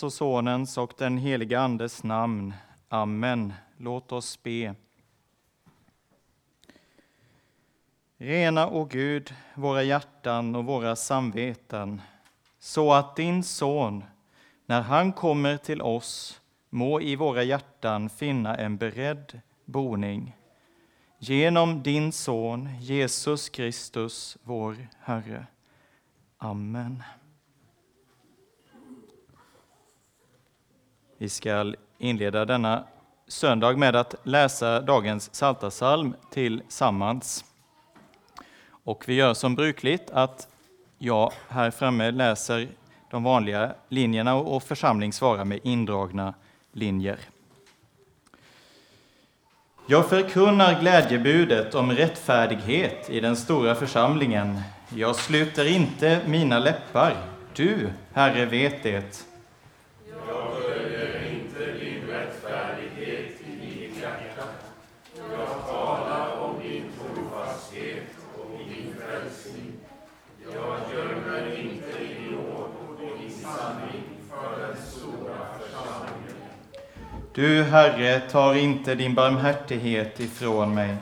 Faderns och Sonens och den helige Andes namn. Amen. Låt oss be. Rena, o Gud, våra hjärtan och våra samveten, så att din Son, när han kommer till oss, må i våra hjärtan finna en beredd boning. Genom din Son, Jesus Kristus, vår Herre. Amen. Vi ska inleda denna söndag med att läsa dagens Psaltarpsalm tillsammans. Och vi gör som brukligt att jag här framme läser de vanliga linjerna och församling svarar med indragna linjer. Jag förkunnar glädjebudet om rättfärdighet i den stora församlingen. Jag sluter inte mina läppar. Du, Herre, vet det. Du, Herre, tar inte din barmhärtighet ifrån mig.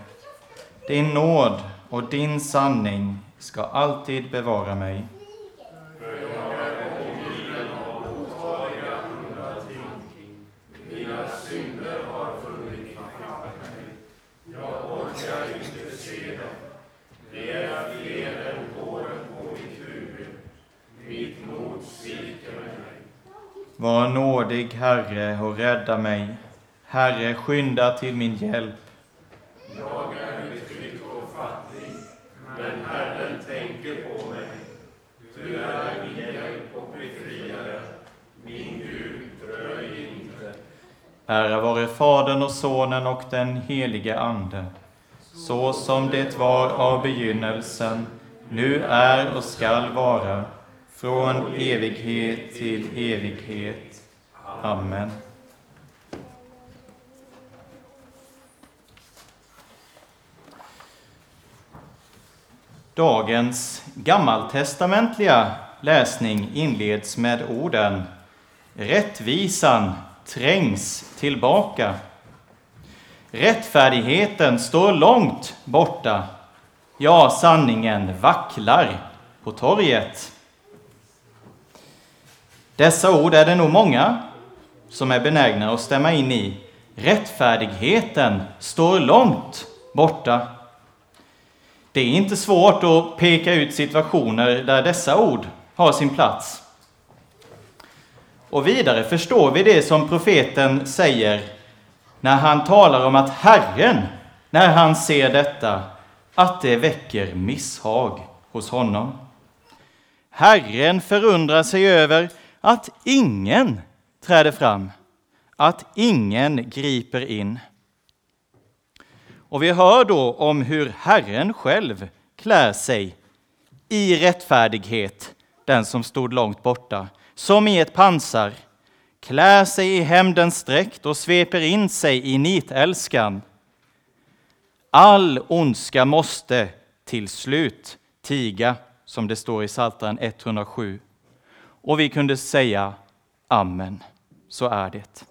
Din nåd och din sanning ska alltid bevara mig. Var nådig, Herre, och rädda mig. Herre, skynda till min hjälp. Jag är betryckt och fattig, men Herren tänker på mig. Du är min hjälp och befriare. Min Gud, dröj inte. Ära vare Fadern och Sonen och den helige Ande, så som det var av begynnelsen, nu är och skall vara, från evighet till evighet. Amen. Dagens gammaltestamentliga läsning inleds med orden Rättvisan trängs tillbaka. Rättfärdigheten står långt borta. Ja, sanningen vacklar på torget. Dessa ord är det nog många som är benägna att stämma in i. Rättfärdigheten står långt borta. Det är inte svårt att peka ut situationer där dessa ord har sin plats. Och vidare förstår vi det som profeten säger när han talar om att Herren, när han ser detta, att det väcker misshag hos honom. Herren förundrar sig över att ingen träder fram, att ingen griper in. Och vi hör då om hur Herren själv klär sig i rättfärdighet, den som stod långt borta, som i ett pansar, klär sig i hämndens dräkt och sveper in sig i nitälskan. All ondska måste till slut tiga, som det står i Psaltaren 107. Och vi kunde säga Amen, så är det.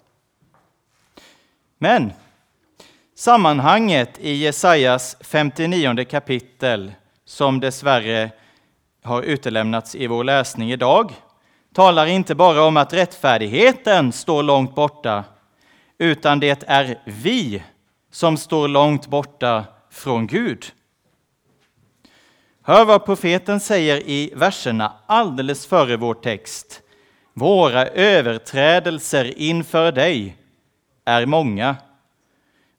Men sammanhanget i Jesajas 59 kapitel, som dessvärre har utelämnats i vår läsning idag, talar inte bara om att rättfärdigheten står långt borta, utan det är vi som står långt borta från Gud. Hör vad profeten säger i verserna alldeles före vår text. Våra överträdelser inför dig är många.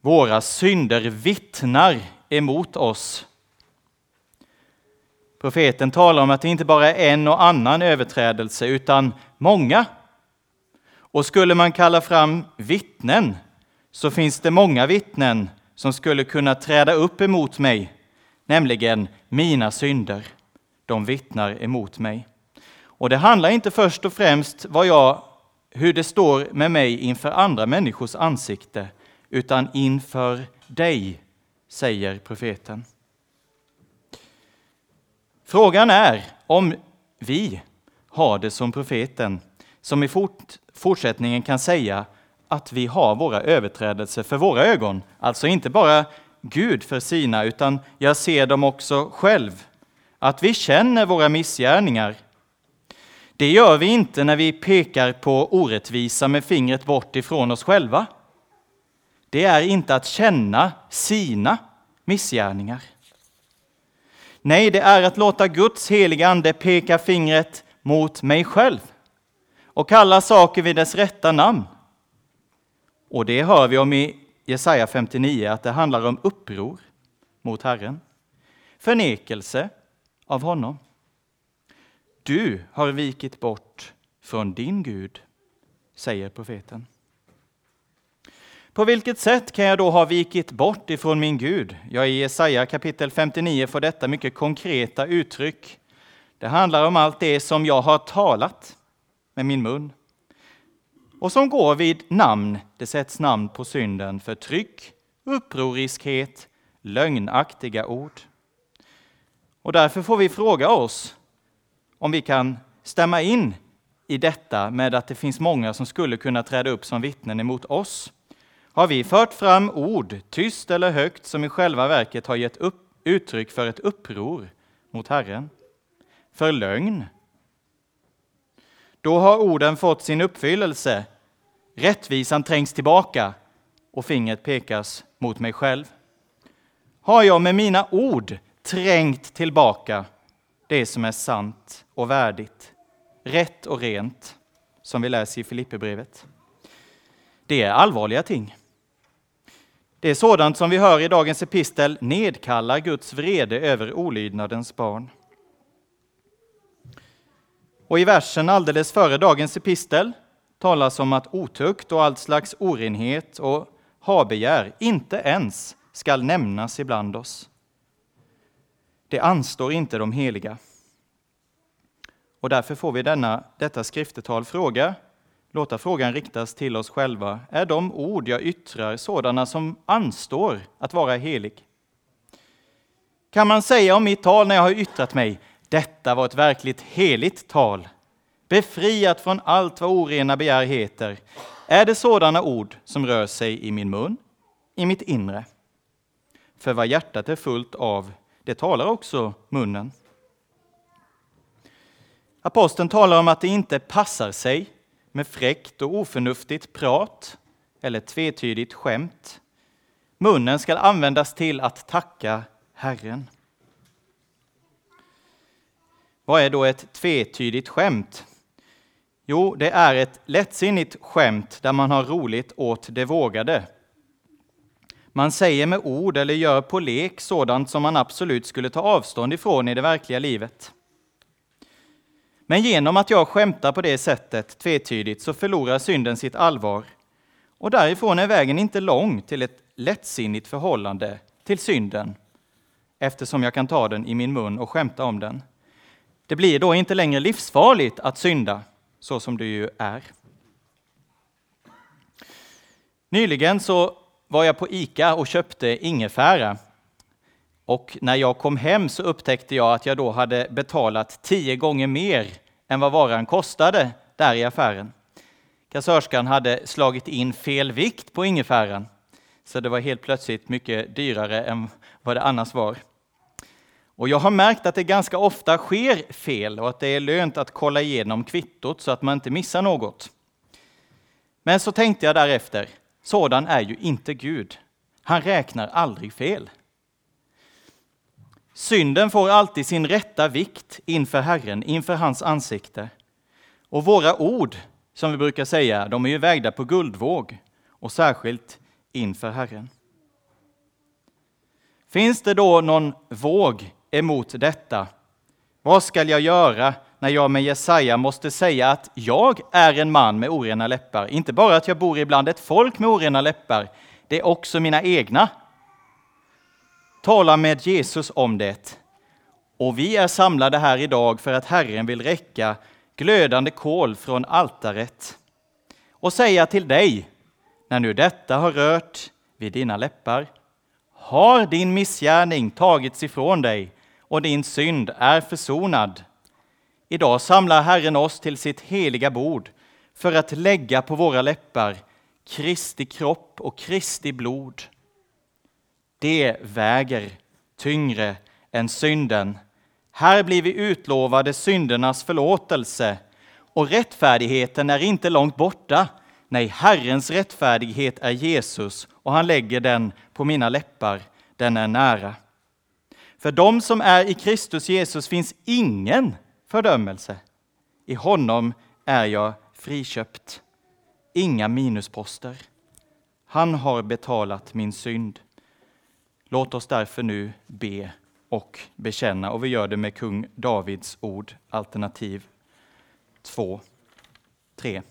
Våra synder vittnar emot oss. Profeten talar om att det inte bara är en och annan överträdelse, utan många. Och skulle man kalla fram vittnen, så finns det många vittnen som skulle kunna träda upp emot mig, nämligen mina synder. De vittnar emot mig. Och det handlar inte först och främst vad jag, hur det står med mig inför andra människors ansikte, utan inför dig, säger profeten. Frågan är om vi har det som profeten, som i fort, fortsättningen kan säga att vi har våra överträdelser för våra ögon. Alltså inte bara Gud för sina, utan jag ser dem också själv. Att vi känner våra missgärningar. Det gör vi inte när vi pekar på orättvisa med fingret bort ifrån oss själva. Det är inte att känna sina missgärningar. Nej, det är att låta Guds heliga Ande peka fingret mot mig själv och kalla saker vid dess rätta namn. Och det hör vi om i Jesaja 59, att det handlar om uppror mot Herren. Förnekelse av honom. Du har vikit bort från din Gud, säger profeten. På vilket sätt kan jag då ha vikit bort ifrån min Gud? Ja, i Jesaja kapitel 59 får detta mycket konkreta uttryck. Det handlar om allt det som jag har talat med min mun och som går vid namn. Det sätts namn på synden, förtryck, upproriskhet, lögnaktiga ord. Och därför får vi fråga oss om vi kan stämma in i detta med att det finns många som skulle kunna träda upp som vittnen emot oss. Har vi fört fram ord, tyst eller högt, som i själva verket har gett upp, uttryck för ett uppror mot Herren? För lögn? Då har orden fått sin uppfyllelse. Rättvisan trängs tillbaka och fingret pekas mot mig själv. Har jag med mina ord trängt tillbaka det som är sant och värdigt, rätt och rent, som vi läser i Filipperbrevet? Det är allvarliga ting. Det är sådant som vi hör i dagens epistel nedkallar Guds vrede över olydnadens barn. Och i versen alldeles före dagens epistel talas om att otukt och allt slags orenhet och habegär inte ens skall nämnas ibland oss. Det anstår inte de heliga. Och därför får vi denna, detta skriftetal fråga låta frågan riktas till oss själva. Är de ord jag yttrar sådana som anstår att vara helig? kan man säga om mitt tal när jag har yttrat mig, detta var ett verkligt heligt tal, befriat från allt vad orena begär heter, är det sådana ord som rör sig i min mun, i mitt inre. För vad hjärtat är fullt av, det talar också munnen. Aposteln talar om att det inte passar sig med fräckt och oförnuftigt prat eller tvetydigt skämt. Munnen ska användas till att tacka Herren. Vad är då ett tvetydigt skämt? Jo, det är ett lättsinnigt skämt där man har roligt åt det vågade. Man säger med ord eller gör på lek sådant som man absolut skulle ta avstånd ifrån i det verkliga livet. Men genom att jag skämtar på det sättet tvetydigt så förlorar synden sitt allvar. Och därifrån är vägen inte lång till ett lättsinnigt förhållande till synden, eftersom jag kan ta den i min mun och skämta om den. Det blir då inte längre livsfarligt att synda, så som det ju är. Nyligen så var jag på ICA och köpte ingefära. Och när jag kom hem så upptäckte jag att jag då hade betalat tio gånger mer än vad varan kostade där i affären. Kassörskan hade slagit in fel vikt på ingefäran, så det var helt plötsligt mycket dyrare än vad det annars var. Och jag har märkt att det ganska ofta sker fel och att det är lönt att kolla igenom kvittot så att man inte missar något. Men så tänkte jag därefter, sådan är ju inte Gud. Han räknar aldrig fel. Synden får alltid sin rätta vikt inför Herren, inför hans ansikte. Och våra ord, som vi brukar säga, de är ju vägda på guldvåg och särskilt inför Herren. Finns det då någon våg emot detta? Vad skall jag göra när jag med Jesaja måste säga att jag är en man med orena läppar? Inte bara att jag bor ibland ett folk med orena läppar, det är också mina egna. Tala med Jesus om det. Och vi är samlade här idag för att Herren vill räcka glödande kol från altaret och säga till dig, när nu detta har rört vid dina läppar, har din missgärning tagits ifrån dig och din synd är försonad. Idag samlar Herren oss till sitt heliga bord för att lägga på våra läppar Kristi kropp och Kristi blod. Det väger tyngre än synden. Här blir vi utlovade syndernas förlåtelse och rättfärdigheten är inte långt borta. Nej, Herrens rättfärdighet är Jesus och han lägger den på mina läppar. Den är nära. För dem som är i Kristus Jesus finns ingen fördömelse. I honom är jag friköpt. Inga minusposter. Han har betalat min synd. Låt oss därför nu be och bekänna, och vi gör det med kung Davids ord, alternativ 2, 3.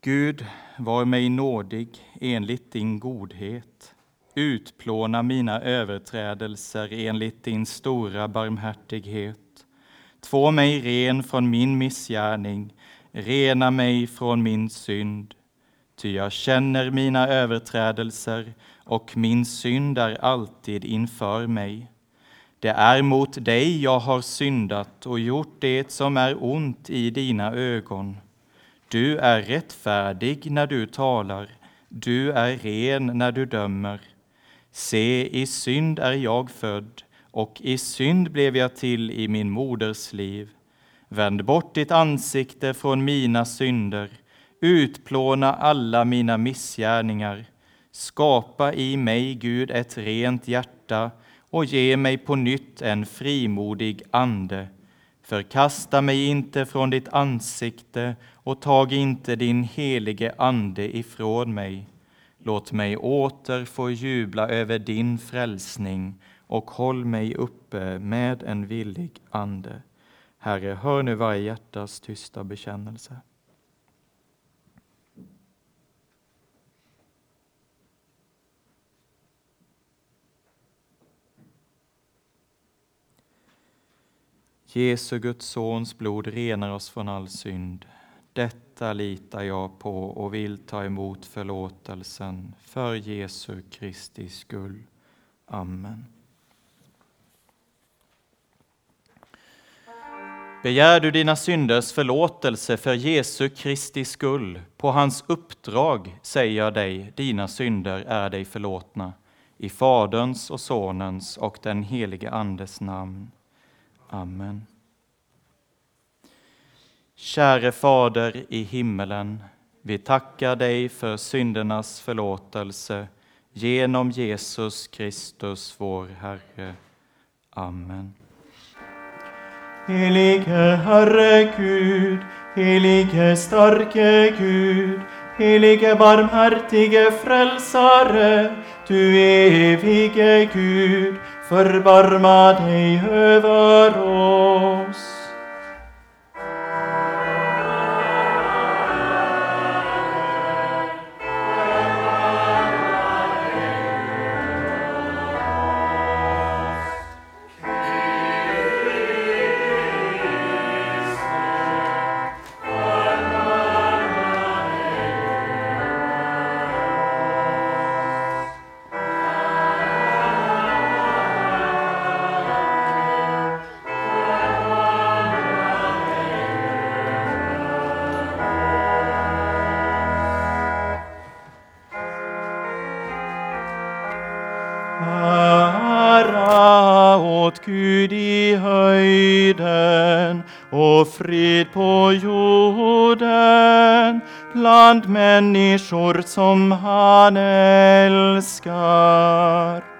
Gud, var mig nådig enligt din godhet. Utplåna mina överträdelser enligt din stora barmhärtighet. Två mig ren från min missgärning, rena mig från min synd. Ty jag känner mina överträdelser och min synd är alltid inför mig. Det är mot dig jag har syndat och gjort det som är ont i dina ögon. Du är rättfärdig när du talar, du är ren när du dömer. Se, i synd är jag född, och i synd blev jag till i min moders liv. Vänd bort ditt ansikte från mina synder, utplåna alla mina missgärningar. Skapa i mig, Gud, ett rent hjärta och ge mig på nytt en frimodig ande. Förkasta mig inte från ditt ansikte och tag inte din helige ande ifrån mig. Låt mig åter få jubla över din frälsning och håll mig uppe med en villig ande. Herre, hör nu varje hjärtas tysta bekännelse. Jesu Guds sons blod renar oss från all synd. Detta detta litar jag på och vill ta emot förlåtelsen för Jesu Kristi skull. Amen. Begär du dina synders förlåtelse för Jesu Kristi skull, på hans uppdrag säger jag dig, dina synder är dig förlåtna, i Faderns och Sonens och den helige Andes namn. Amen. Käre Fader i himmelen, vi tackar dig för syndernas förlåtelse genom Jesus Kristus, vår Herre. Amen. Helige Herre Gud, helige starke Gud, helige barmhärtige frälsare, du evige Gud, förbarma dig över oss. Frid på jorden bland människor som han älskar.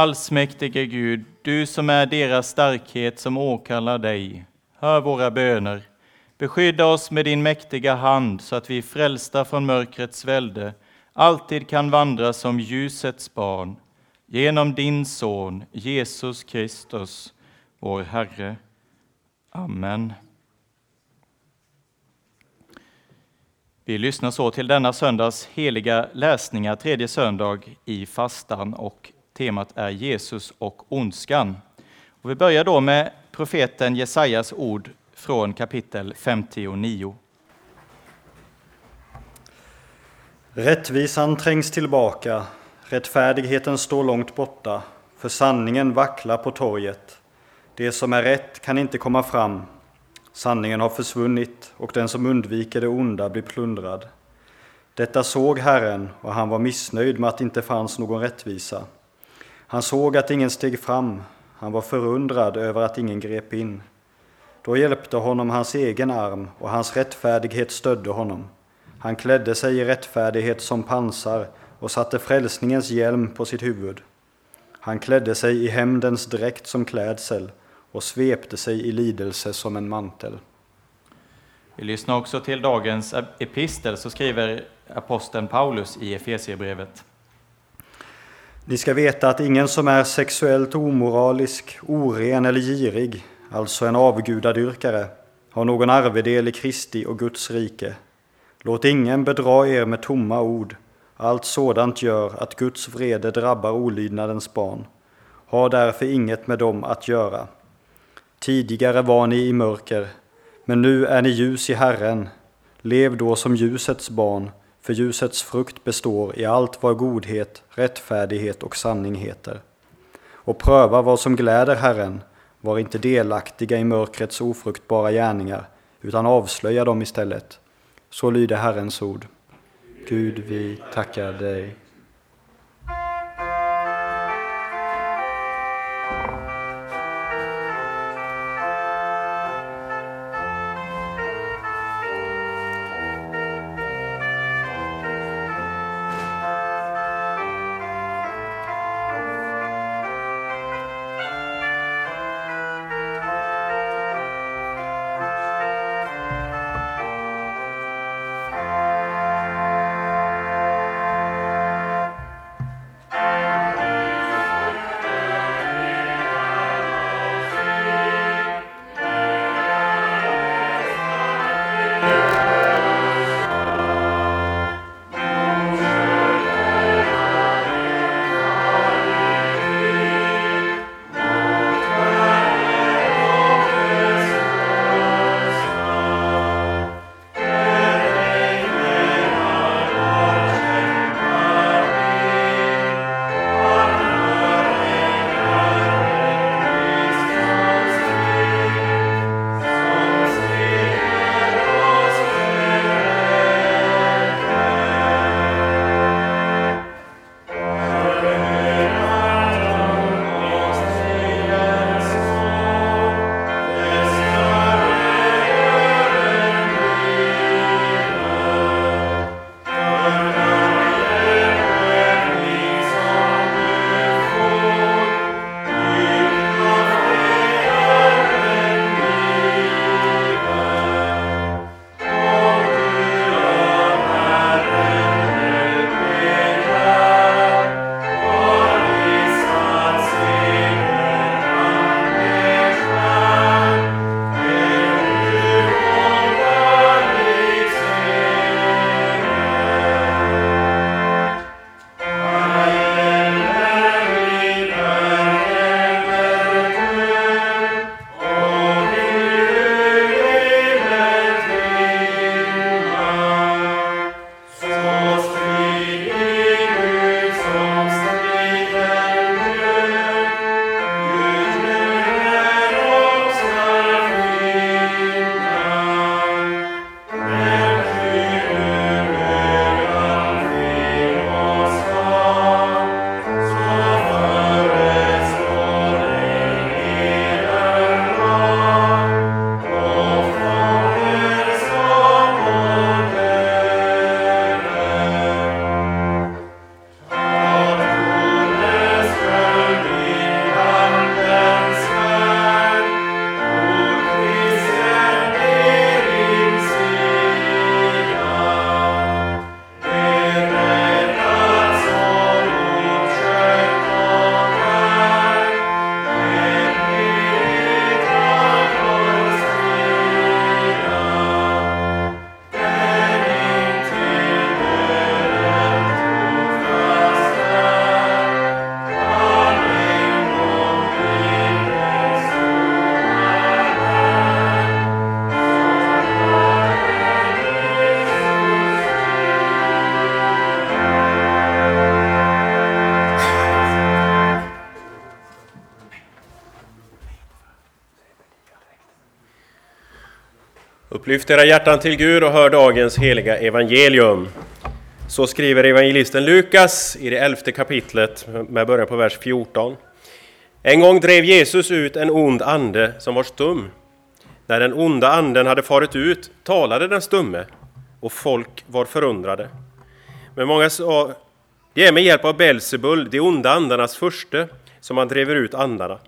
Allsmäktige Gud, du som är deras starkhet som åkallar dig, hör våra böner. Beskydda oss med din mäktiga hand så att vi frälsta från mörkrets välde alltid kan vandra som ljusets barn genom din Son Jesus Kristus, vår Herre. Amen. Vi lyssnar så till denna söndags heliga läsningar, tredje söndag i fastan och temat är Jesus och ondskan. Och vi börjar då med profeten Jesajas ord från kapitel 59. Rättvisan trängs tillbaka, rättfärdigheten står långt borta, för sanningen vacklar på torget. Det som är rätt kan inte komma fram. Sanningen har försvunnit och den som undviker det onda blir plundrad. Detta såg Herren och han var missnöjd med att det inte fanns någon rättvisa. Han såg att ingen steg fram, han var förundrad över att ingen grep in. Då hjälpte honom hans egen arm och hans rättfärdighet stödde honom. Han klädde sig i rättfärdighet som pansar och satte frälsningens hjälm på sitt huvud. Han klädde sig i hämndens dräkt som klädsel och svepte sig i lidelse som en mantel. Vi lyssnar också till dagens epistel, så skriver aposteln Paulus i Efesierbrevet. Ni ska veta att ingen som är sexuellt omoralisk, oren eller girig, alltså en avgudadyrkare, har någon arvedel i Kristi och Guds rike. Låt ingen bedra er med tomma ord. Allt sådant gör att Guds vrede drabbar olydnadens barn. Ha därför inget med dem att göra. Tidigare var ni i mörker, Men nu är ni ljus i Herren. Lev då som ljusets barn, för ljusets frukt består i allt vad godhet, rättfärdighet och sanning heter. Och pröva vad som gläder Herren, var inte delaktiga i mörkrets ofruktbara gärningar, utan avslöja dem istället. Så lyder Herrens ord. Gud, vi tackar dig. Lyft era hjärtan till Gud och hör dagens heliga evangelium. Så skriver evangelisten Lukas i det elfte kapitlet med början på vers 14. En gång drev Jesus ut en ond ande som var stum. När den onda anden hade farit ut talade den stumme och folk var förundrade. Men många sa, det är med hjälp av Belsebul, de onda andarnas furste, som han driver ut andarna.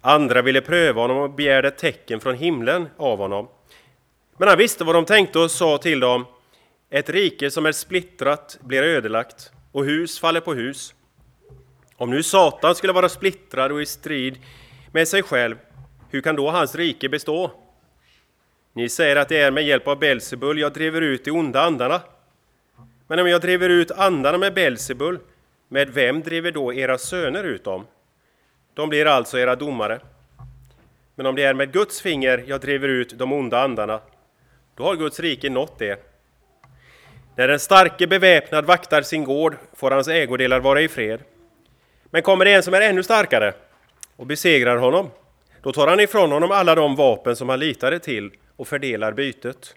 Andra ville pröva honom och begärde tecken från himlen av honom. Men han visste vad de tänkte och sa till dem, ett rike som är splittrat blir ödelagt och hus faller på hus. Om nu Satan skulle vara splittrad och i strid med sig själv, hur kan då hans rike bestå? Ni säger att det är med hjälp av Belsebul jag driver ut de onda andarna. Men om jag driver ut andarna med Belsebul, med vem driver då era söner ut dem? De blir alltså era domare. Men om det är med Guds finger jag driver ut de onda andarna, då har Guds rike nått er. När den starke beväpnad vaktar sin gård får hans ägodelar vara i fred. Men kommer det en som är ännu starkare och besegrar honom, då tar han ifrån honom alla de vapen som han litade till och fördelar bytet.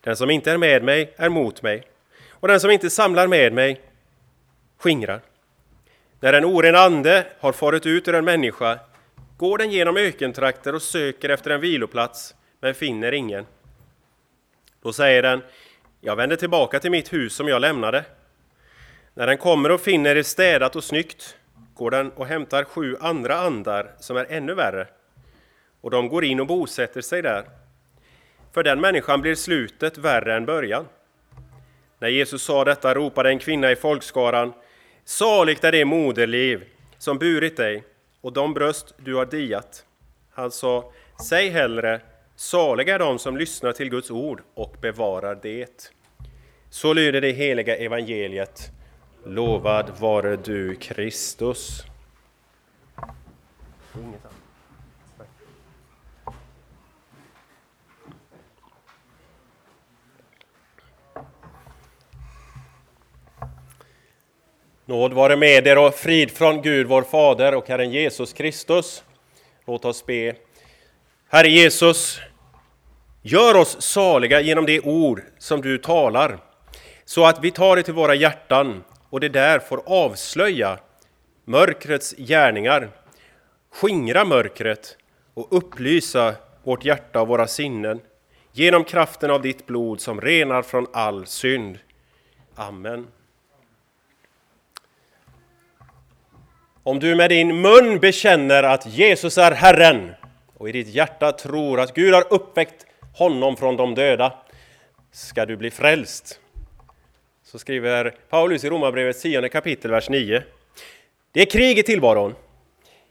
Den som inte är med mig är mot mig, och den som inte samlar med mig skingrar. När en oren ande har farit ut ur en människa går den genom ökentrakter och söker efter en viloplats, men finner ingen. Då säger den, jag vänder tillbaka till mitt hus som jag lämnade. När den kommer och finner det städat och snyggt går den och hämtar sju andra andar som är ännu värre, och de går in och bosätter sig där. För den människan blir slutet värre än början. När Jesus sa detta ropade en kvinna i folkskaran, saligt är det moderliv som burit dig och de bröst du har diat. Han sa, säg hellre, saliga är de som lyssnar till Guds ord och bevarar det. Så lyder det heliga evangeliet. Lovad vare du, Kristus. Nåd vare med er och frid från Gud vår Fader och Herren Jesus Kristus. Låt oss be. Herre Jesus, gör oss saliga genom det ord som du talar, så att vi tar det till våra hjärtan och det där får avslöja mörkrets gärningar, skingra mörkret och upplysa vårt hjärta och våra sinnen genom kraften av ditt blod som renar från all synd. Amen. Om du med din mun bekänner att Jesus är Herren och i ditt hjärta tror att Gud har uppväckt honom från de döda ska du bli frälst. Så skriver Paulus i Romarbrevet 10 kapitel, vers 9. Det är krig i tillvaron.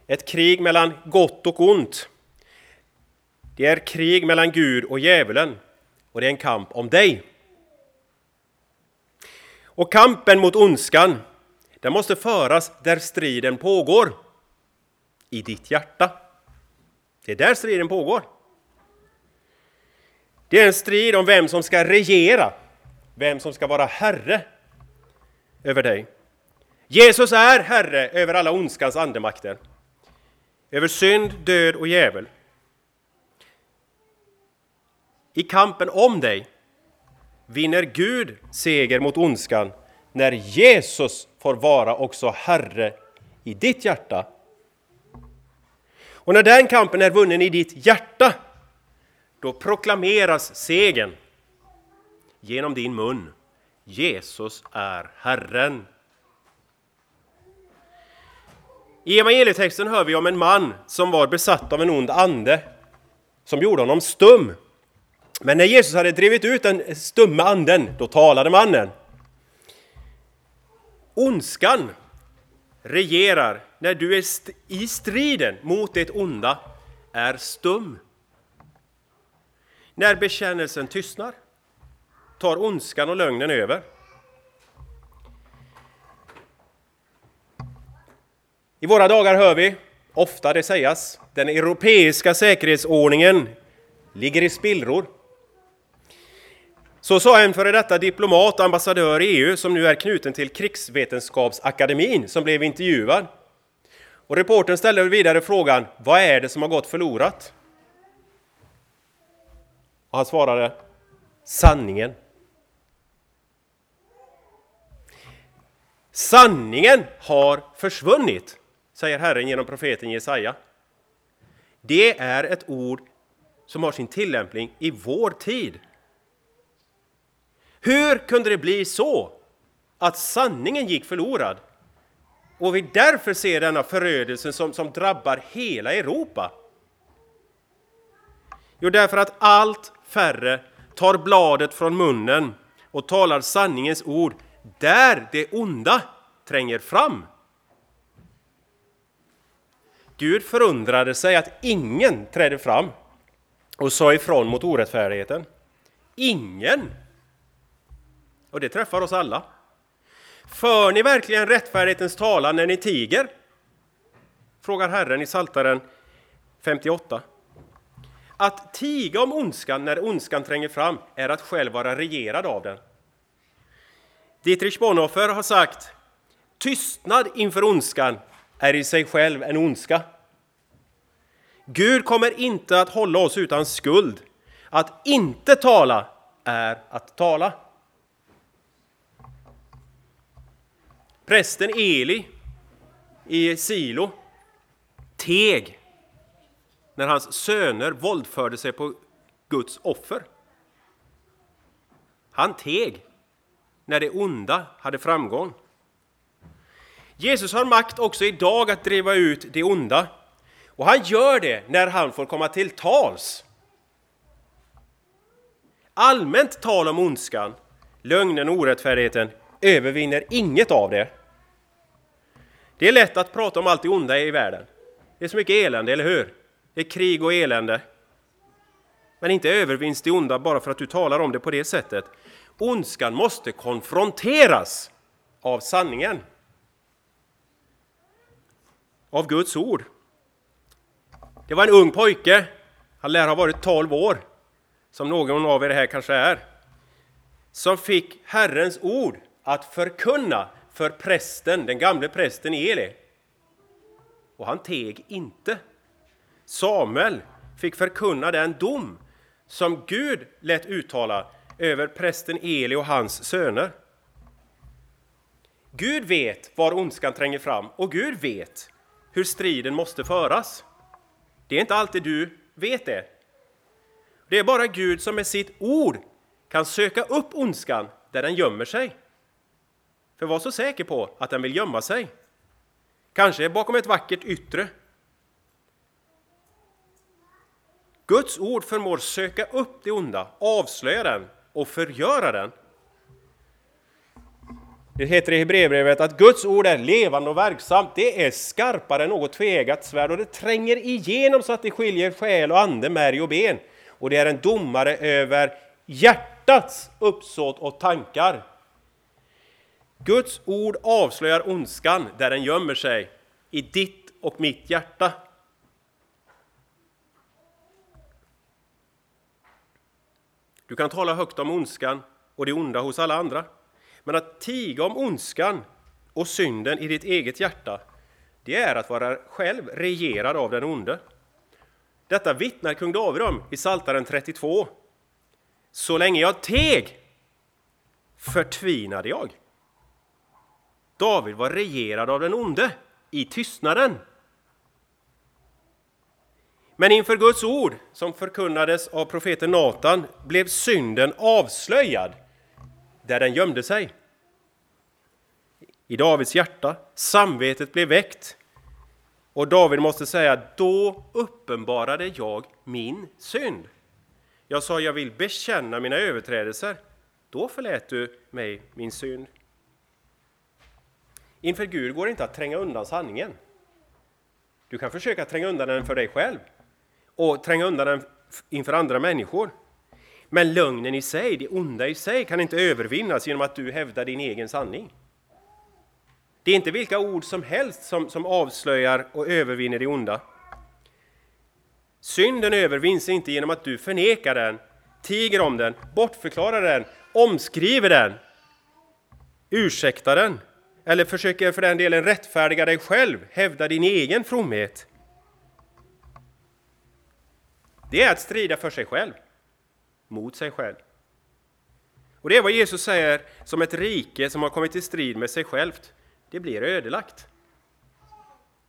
Ett krig mellan gott och ont. Det är krig mellan Gud och djävulen. Och det är en kamp om dig. Och kampen mot ondskan den måste föras där striden pågår. I ditt hjärta. Det är där striden pågår. Det är en strid om vem som ska regera, vem som ska vara herre över dig. Jesus är herre över alla ondskans andemakter, över synd, död och djävul. I kampen om dig vinner Gud seger mot ondskan när Jesus får vara också Herre i ditt hjärta. Och när den kampen är vunnen i ditt hjärta, då proklameras segern genom din mun. Jesus är Herren. I evangelietexten hör vi om en man som var besatt av en ond ande som gjorde honom stum. Men när Jesus hade drivit ut den stumme anden, då talade mannen. Ondskan regerar när du är i striden mot det onda är stum. När bekännelsen tystnar tar ondskan och lögnen över. I våra dagar hör vi ofta det sägas, den europeiska säkerhetsordningen ligger i spillror. Så sa en före detta diplomat och ambassadör i EU som nu är knuten till Krigsvetenskapsakademin som blev intervjuad. Och reporten ställde vidare frågan, vad är det som har gått förlorat? Och han svarade, sanningen. Sanningen har försvunnit, säger Herren genom profeten Jesaja. Det är ett ord som har sin tillämpning i vår tid. Hur kunde det bli så att sanningen gick förlorad och vi därför ser denna förödelse som, som drabbar hela Europa? Jo, därför att allt färre tar bladet från munnen och talar sanningens ord där det onda tränger fram. Gud förundrade sig att ingen trädde fram och sa ifrån mot orättfärdigheten. Ingen och det träffar oss alla. För ni verkligen rättfärdighetens talan när ni tiger? Frågar Herren i Saltaren 58. Att tiga om ondskan när ondskan tränger fram är att själv vara regerad av den. Dietrich Bonhoeffer har sagt Tystnad inför ondskan är i sig själv en ondska. Gud kommer inte att hålla oss utan skuld. Att inte tala är att tala. Prästen Eli i Silo teg när hans söner våldförde sig på Guds offer. Han teg när det onda hade framgång. Jesus har makt också idag att driva ut det onda. Och han gör det när han får komma till tals. Allmänt tal om ondskan, lögnen och orättfärdigheten övervinner inget av det. Det är lätt att prata om allt det onda i världen. Det är så mycket elände, eller hur? Det är krig och elände. Men inte övervinns det onda bara för att du talar om det på det sättet. Ondskan måste konfronteras av sanningen. Av Guds ord. Det var en ung pojke, han lär ha varit 12 år, som någon av er här kanske är, som fick Herrens ord att förkunna för prästen, den gamle prästen Eli. Och han teg inte. Samuel fick förkunna den dom som Gud lät uttala över prästen Eli och hans söner. Gud vet var ondskan tränger fram och Gud vet hur striden måste föras. Det är inte alltid du vet det. Det är bara Gud som med sitt ord kan söka upp ondskan där den gömmer sig. För var så säker på att den vill gömma sig. Kanske bakom ett vackert yttre. Guds ord förmår söka upp det onda, avslöja den och förgöra den. Det heter i Hebreerbrevet att Guds ord är levande och verksamt. Det är skarpare än något tvegat svärd och det tränger igenom så att det skiljer själ och ande, märg och ben. Och det är en domare över hjärtats uppsåt och tankar. Guds ord avslöjar ondskan där den gömmer sig, i ditt och mitt hjärta. Du kan tala högt om ondskan och det onda hos alla andra. Men att tiga om ondskan och synden i ditt eget hjärta, det är att vara själv regerad av den onde. Detta vittnar kung David om i Saltaren 32. Så länge jag teg förtvinade jag. David var regerad av den onde i tystnaden. Men inför Guds ord, som förkunnades av profeten Natan, blev synden avslöjad där den gömde sig. I Davids hjärta, samvetet blev väckt. Och David måste säga, då uppenbarade jag min synd. Jag sa, jag vill bekänna mina överträdelser. Då förlät du mig min synd. Inför Gud går det inte att tränga undan sanningen. Du kan försöka tränga undan den för dig själv och tränga undan den inför andra människor. Men lögnen i sig, det onda i sig, kan inte övervinnas genom att du hävdar din egen sanning. Det är inte vilka ord som helst som, som avslöjar och övervinner det onda. Synden övervinns inte genom att du förnekar den, tiger om den, bortförklarar den, omskriver den, ursäktar den eller försöker för den delen rättfärdiga dig själv, hävda din egen fromhet. Det är att strida för sig själv, mot sig själv. Och det är vad Jesus säger som ett rike som har kommit i strid med sig självt. Det blir ödelagt.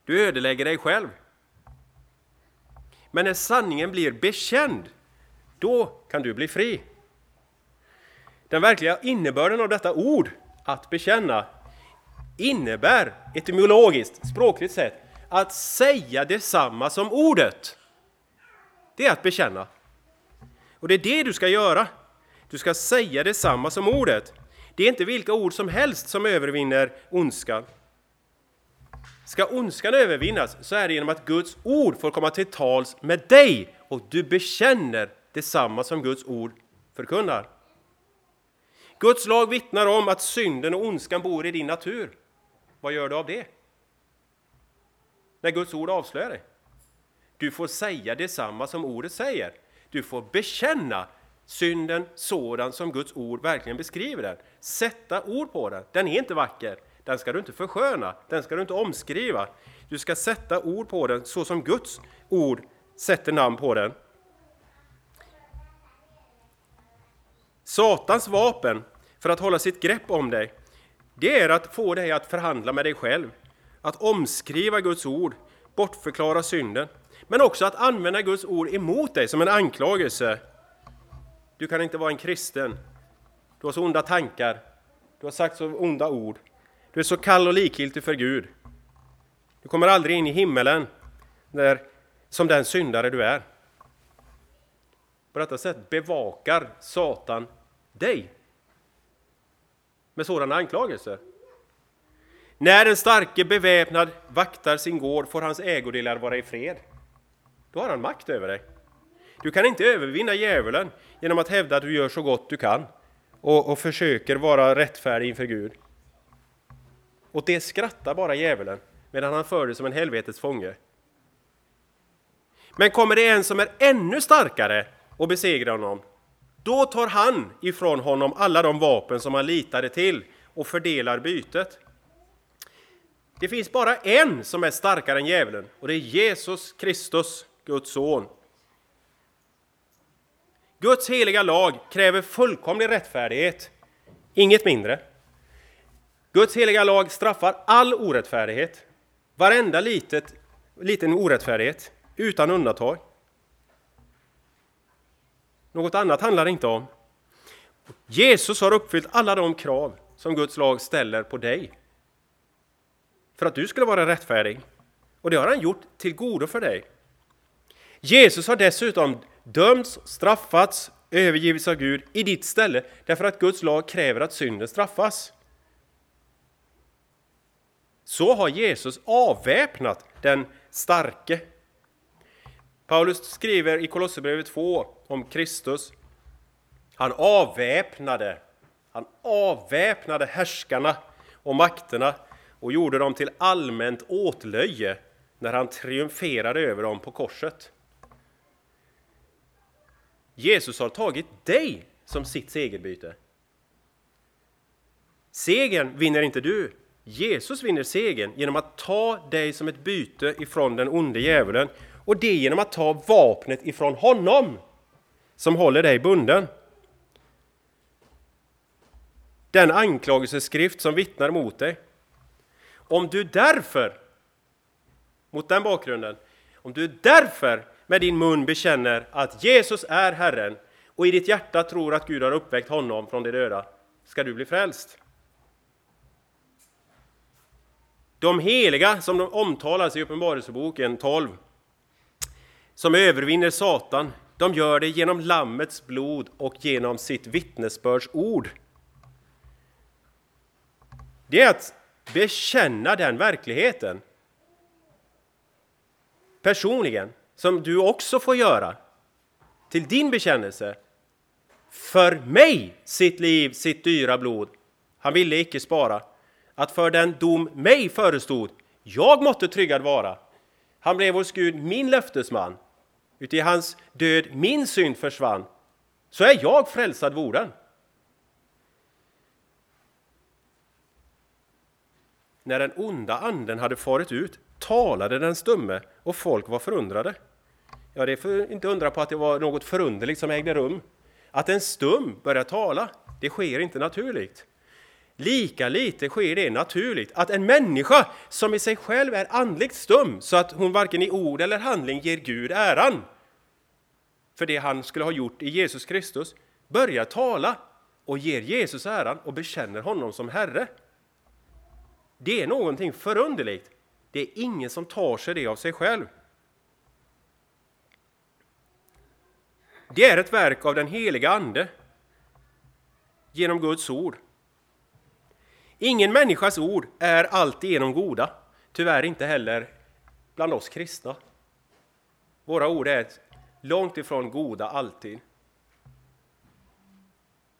Du ödelägger dig själv. Men när sanningen blir bekänd, då kan du bli fri. Den verkliga innebörden av detta ord, att bekänna, innebär etymologiskt, språkligt sett, att säga detsamma som ordet. Det är att bekänna. Och det är det du ska göra. Du ska säga detsamma som ordet. Det är inte vilka ord som helst som övervinner ondskan. Ska ondskan övervinnas så är det genom att Guds ord får komma till tals med dig och du bekänner detsamma som Guds ord förkunnar. Guds lag vittnar om att synden och ondskan bor i din natur. Vad gör du av det? När Guds ord avslöjar dig? Du får säga detsamma som ordet säger. Du får bekänna synden sådan som Guds ord verkligen beskriver den. Sätta ord på den. Den är inte vacker. Den ska du inte försköna. Den ska du inte omskriva. Du ska sätta ord på den så som Guds ord sätter namn på den. Satans vapen för att hålla sitt grepp om dig, det är att få dig att förhandla med dig själv, att omskriva Guds ord, bortförklara synden, men också att använda Guds ord emot dig som en anklagelse. Du kan inte vara en kristen. Du har så onda tankar. Du har sagt så onda ord. Du är så kall och likgiltig för Gud. Du kommer aldrig in i himmelen där, som den syndare du är. På detta sätt bevakar Satan dig med sådana anklagelser. När den starke beväpnad vaktar sin gård får hans ägodelar vara i fred. Då har han makt över dig. Du kan inte övervinna djävulen genom att hävda att du gör så gott du kan och, och försöker vara rättfärdig inför Gud. Och det skrattar bara djävulen medan han för dig som en helvetets fånge. Men kommer det en som är ännu starkare och besegrar honom, då tar han ifrån honom alla de vapen som han litade till och fördelar bytet. Det finns bara en som är starkare än djävulen och det är Jesus Kristus, Guds son. Guds heliga lag kräver fullkomlig rättfärdighet, inget mindre. Guds heliga lag straffar all orättfärdighet, varenda litet, liten orättfärdighet, utan undantag. Något annat handlar det inte om. Jesus har uppfyllt alla de krav som Guds lag ställer på dig. För att du skulle vara rättfärdig. Och det har han gjort till godo för dig. Jesus har dessutom dömts, straffats, övergivits av Gud i ditt ställe därför att Guds lag kräver att synden straffas. Så har Jesus avväpnat den starke. Paulus skriver i Kolosserbrevet 2 om Kristus. Han avväpnade, han avväpnade härskarna och makterna och gjorde dem till allmänt åtlöje när han triumferade över dem på korset. Jesus har tagit dig som sitt segerbyte. Segern vinner inte du. Jesus vinner segern genom att ta dig som ett byte ifrån den onde djävulen och det genom att ta vapnet ifrån honom som håller dig bunden. Den anklagelseskrift som vittnar mot dig. Om du därför, mot den bakgrunden, om du därför med din mun bekänner att Jesus är Herren och i ditt hjärta tror att Gud har uppväckt honom från de döda, ska du bli frälst. De heliga som de omtalas i Uppenbarelseboken 12, som övervinner Satan, de gör det genom Lammets blod och genom sitt vittnesbörds ord. Det är att bekänna den verkligheten. Personligen, som du också får göra till din bekännelse. För mig sitt liv, sitt dyra blod. Han ville icke spara. Att för den dom mig förestod, jag måtte tryggad vara. Han blev hos Gud min löftesman. Uti hans död min synd försvann. Så är jag frälsad vorden. När den onda anden hade farit ut talade den stumme och folk var förundrade. Ja, det är för inte undra på att det var något förunderligt som ägde rum. Att en stum börjar tala, det sker inte naturligt. Lika lite sker det naturligt att en människa som i sig själv är andligt stum så att hon varken i ord eller handling ger Gud äran för det han skulle ha gjort i Jesus Kristus börjar tala och ger Jesus äran och bekänner honom som Herre. Det är någonting förunderligt. Det är ingen som tar sig det av sig själv. Det är ett verk av den heliga Ande genom Guds ord. Ingen människas ord är alltigenom goda, tyvärr inte heller bland oss kristna. Våra ord är långt ifrån goda alltid.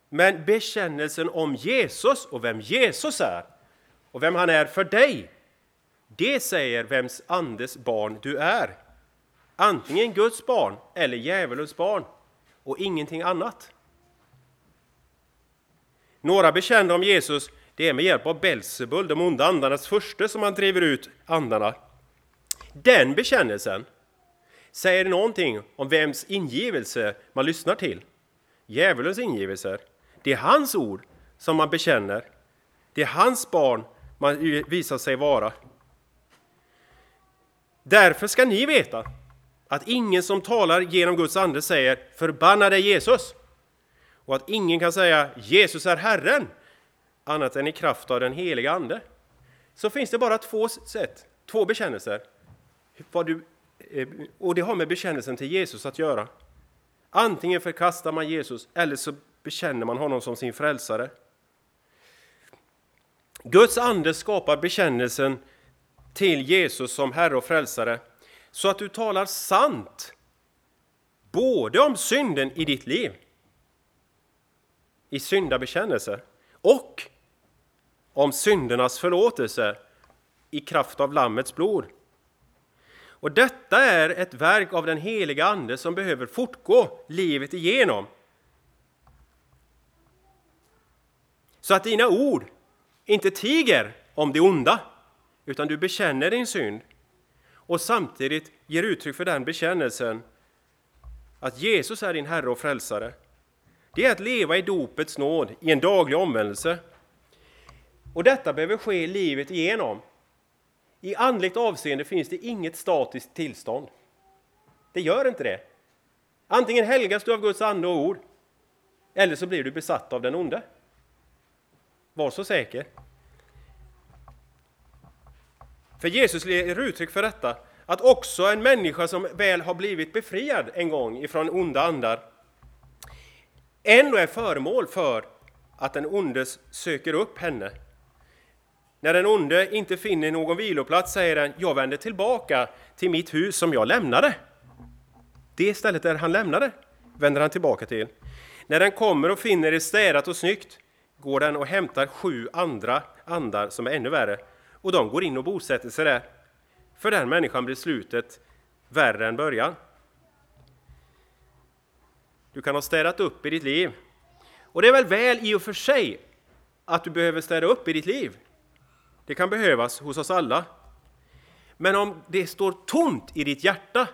Men bekännelsen om Jesus och vem Jesus är och vem han är för dig, det säger vems andes barn du är. Antingen Guds barn eller djävulens barn. och ingenting annat. Några bekände om Jesus, det är med hjälp av Belsebul, de onda andarnas första, som han driver ut andarna. Den bekännelsen säger det någonting om vems ingivelse man lyssnar till. Djävulens ingivelser. Det är hans ord som man bekänner. Det är hans barn man visar sig vara. Därför ska ni veta att ingen som talar genom Guds ande säger förbannade Jesus” och att ingen kan säga ”Jesus är Herren” annat än i kraft av den heliga Ande. Så finns det bara två sätt, två bekännelser. Vad du, Eh, och det har med bekännelsen till Jesus att göra. Antingen förkastar man Jesus eller så bekänner man honom som sin frälsare. Guds ande skapar bekännelsen till Jesus som Herre och Frälsare så att du talar sant både om synden i ditt liv i syndabekännelse och om syndernas förlåtelse i kraft av Lammets blod. Och detta är ett verk av den heliga Ande som behöver fortgå livet igenom. Så att dina ord inte tiger om det onda, utan du bekänner din synd och samtidigt ger uttryck för den bekännelsen att Jesus är din Herre och Frälsare. Det är att leva i dopets nåd, i en daglig omvändelse. Och detta behöver ske livet igenom. I andligt avseende finns det inget statiskt tillstånd. Det gör inte det. Antingen helgas du av Guds ande och ord, eller så blir du besatt av den onde. Var så säker. För Jesus ger uttryck för detta, att också en människa som väl har blivit befriad en gång ifrån onda andar, ändå är föremål för att den onde söker upp henne. När den onde inte finner någon viloplats säger den, jag vänder tillbaka till mitt hus som jag lämnade. Det stället där han lämnade vänder han tillbaka till. När den kommer och finner det städat och snyggt går den och hämtar sju andra andar som är ännu värre och de går in och bosätter sig där. För den människan blir slutet värre än början. Du kan ha städat upp i ditt liv. Och det är väl väl i och för sig att du behöver städa upp i ditt liv. Det kan behövas hos oss alla. Men om det står tomt i ditt hjärta,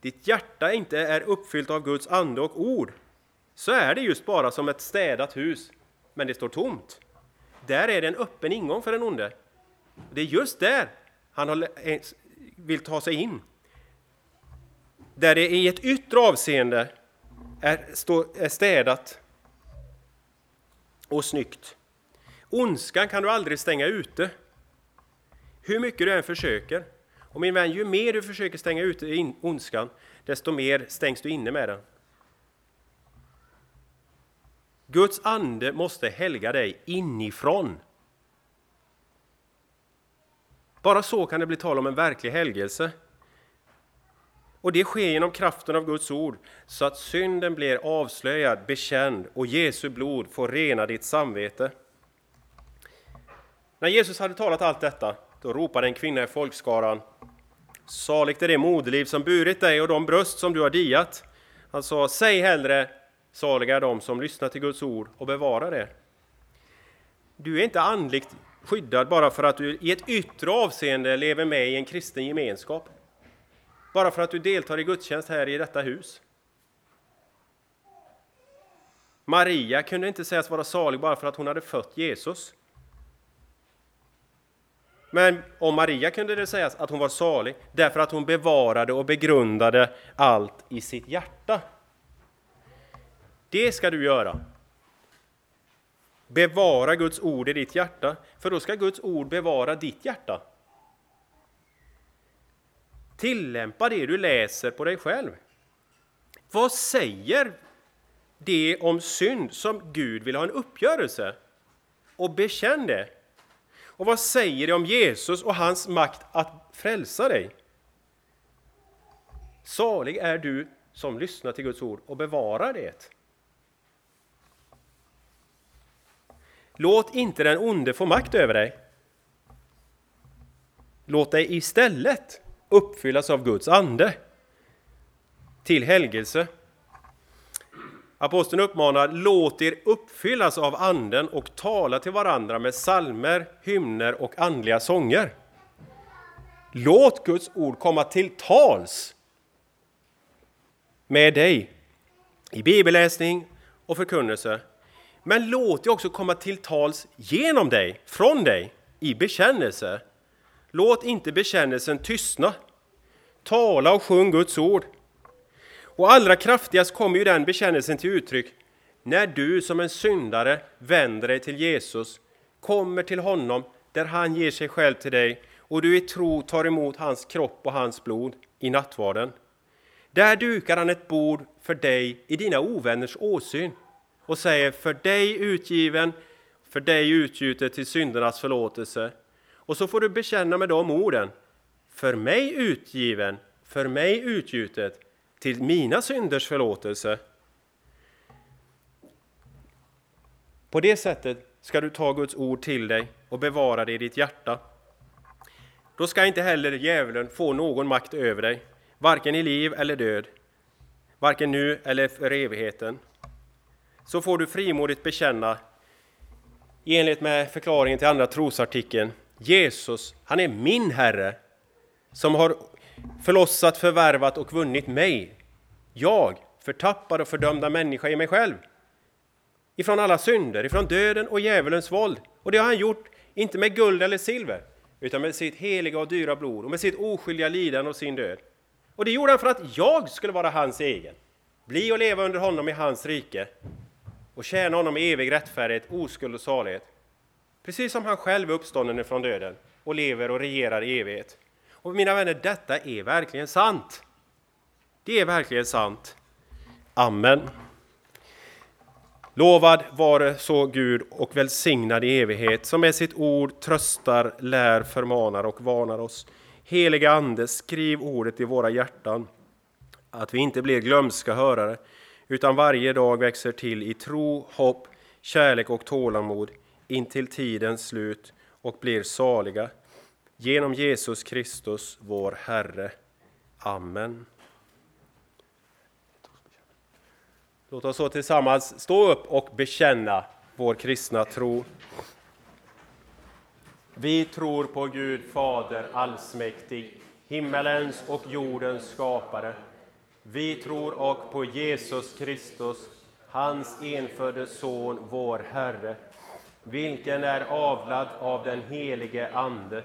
ditt hjärta inte är uppfyllt av Guds ande och ord, så är det just bara som ett städat hus, men det står tomt. Där är det en öppen ingång för den onde. Det är just där han vill ta sig in. Där det i ett yttre avseende är städat och snyggt. Ondskan kan du aldrig stänga ute. Hur mycket du än försöker. Och min vän, ju mer du försöker stänga ute ondskan, desto mer stängs du inne med den. Guds ande måste helga dig inifrån. Bara så kan det bli tal om en verklig helgelse. Och det sker genom kraften av Guds ord, så att synden blir avslöjad, bekänd och Jesu blod får rena ditt samvete. När Jesus hade talat allt detta, då ropade en kvinna i folkskaran Saligt är det moderliv som burit dig och de bröst som du har diat. Han sa, säg hellre, saliga är de som lyssnar till Guds ord och bevarar det. Du är inte andligt skyddad bara för att du i ett yttre avseende lever med i en kristen gemenskap. Bara för att du deltar i gudstjänst här i detta hus. Maria kunde inte sägas vara salig bara för att hon hade fött Jesus. Men om Maria kunde det sägas att hon var salig därför att hon bevarade och begrundade allt i sitt hjärta. Det ska du göra. Bevara Guds ord i ditt hjärta, för då ska Guds ord bevara ditt hjärta. Tillämpa det du läser på dig själv. Vad säger det om synd som Gud vill ha en uppgörelse? Och bekänn det. Och vad säger det om Jesus och hans makt att frälsa dig? Salig är du som lyssnar till Guds ord och bevarar det. Låt inte den onde få makt över dig. Låt dig istället uppfyllas av Guds ande till helgelse. Aposteln uppmanar, låt er uppfyllas av anden och tala till varandra med salmer, hymner och andliga sånger. Låt Guds ord komma till tals med dig i bibelläsning och förkunnelse. Men låt det också komma till tals genom dig, från dig, i bekännelse. Låt inte bekännelsen tystna. Tala och sjung Guds ord. Och allra kraftigast kommer ju den bekännelsen till uttryck när du som en syndare vänder dig till Jesus, kommer till honom där han ger sig själv till dig och du i tro tar emot hans kropp och hans blod i nattvarden. Där dukar han ett bord för dig i dina ovänners åsyn och säger för dig utgiven, för dig utgjutet till syndernas förlåtelse. Och så får du bekänna med de orden. För mig utgiven, för mig utgjutet till mina synders förlåtelse. På det sättet ska du ta Guds ord till dig och bevara det i ditt hjärta. Då ska inte heller djävulen få någon makt över dig, varken i liv eller död, varken nu eller för evigheten. Så får du frimodigt bekänna, i enlighet med förklaringen till andra trosartikeln, Jesus, han är min Herre, som har förlossat, förvärvat och vunnit mig. Jag, förtappad och fördömda människa i mig själv. Ifrån alla synder, ifrån döden och djävulens våld. Och det har han gjort, inte med guld eller silver, utan med sitt heliga och dyra blod och med sitt oskyldiga lidande och sin död. Och det gjorde han för att jag skulle vara hans egen, bli och leva under honom i hans rike och tjäna honom i evig rättfärdighet, oskuld och salighet. Precis som han själv är uppstånden från döden och lever och regerar i evighet. Och mina vänner, detta är verkligen sant. Det är verkligen sant. Amen. Lovad vare så Gud och välsignad i evighet, som med sitt ord tröstar, lär, förmanar och varnar oss. Heliga Ande, skriv ordet i våra hjärtan, att vi inte blir glömska hörare, utan varje dag växer till i tro, hopp, kärlek och tålamod intill tidens slut och blir saliga. Genom Jesus Kristus, vår Herre. Amen. Låt oss så tillsammans stå upp och bekänna vår kristna tro. Vi tror på Gud Fader allsmäktig, himmelens och jordens skapare. Vi tror och på Jesus Kristus, hans enfödde Son, vår Herre, vilken är avlad av den helige Ande,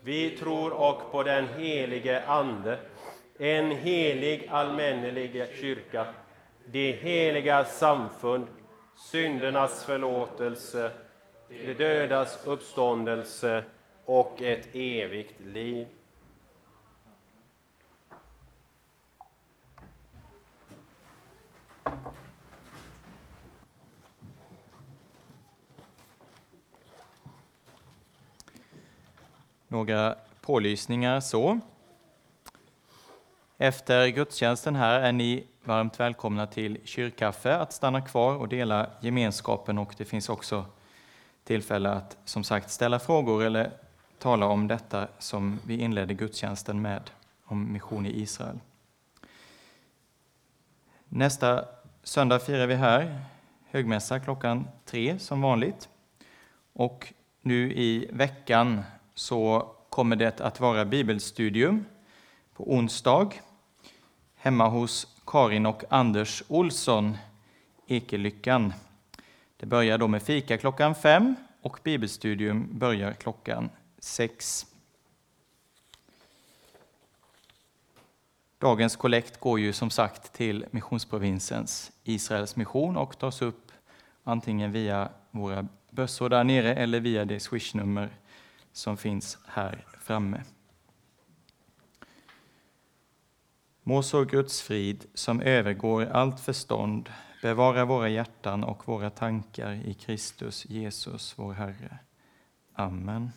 Vi tror och på den helige Ande, en helig allmännelig kyrka, det heliga samfund, syndernas förlåtelse, de dödas uppståndelse och ett evigt liv. Några pålysningar så. Efter gudstjänsten här är ni varmt välkomna till kyrkkaffe att stanna kvar och dela gemenskapen och det finns också tillfälle att som sagt ställa frågor eller tala om detta som vi inledde gudstjänsten med, om mission i Israel. Nästa söndag firar vi här högmässa klockan tre som vanligt. Och nu i veckan så kommer det att vara bibelstudium på onsdag hemma hos Karin och Anders Olsson, Ekelyckan. Det börjar då med fika klockan fem och bibelstudium börjar klockan sex. Dagens kollekt går ju som sagt till missionsprovinsens Israels mission och tas upp antingen via våra bössor där nere eller via det swishnummer som finns här framme. Må så Guds frid, som övergår allt förstånd, bevara våra hjärtan och våra tankar i Kristus Jesus, vår Herre. Amen.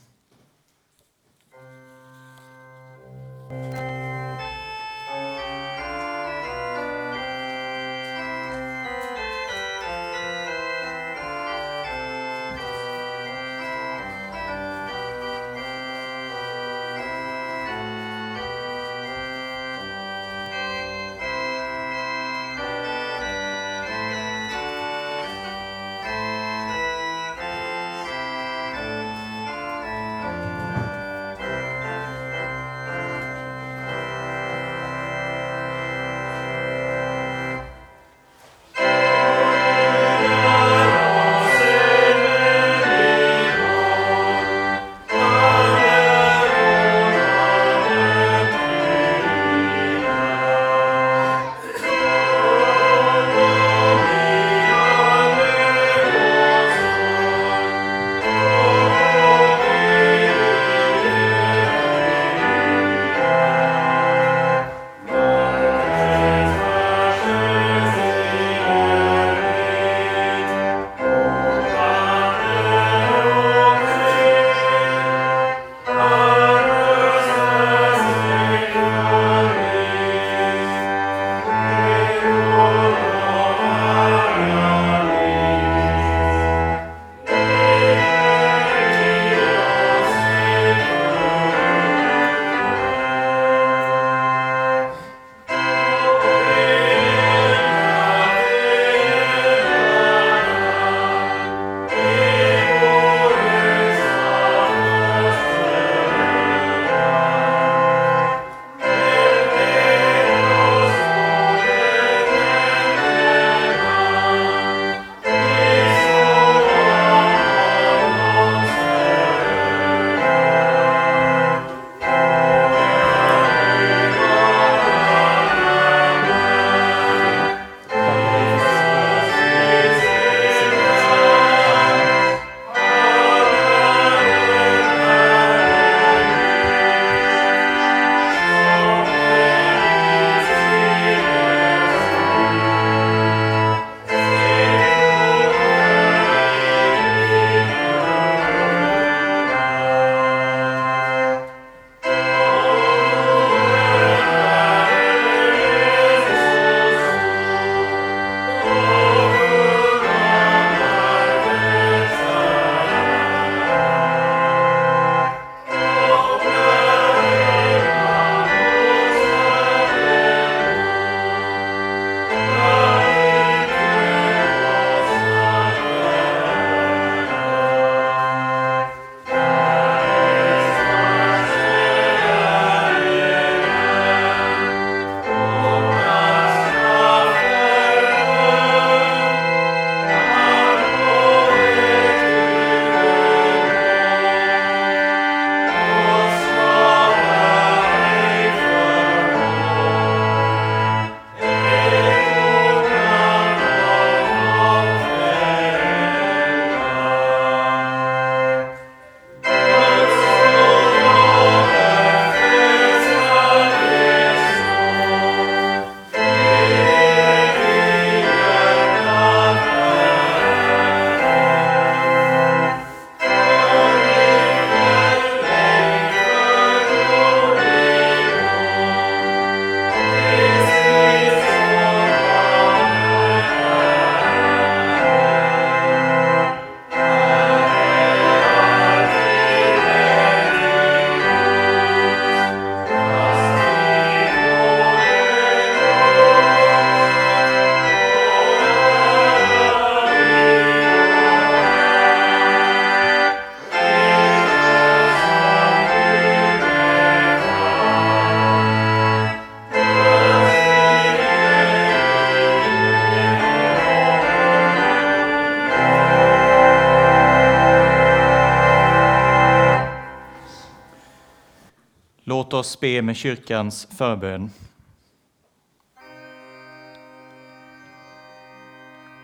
Oss be med kyrkans förbön.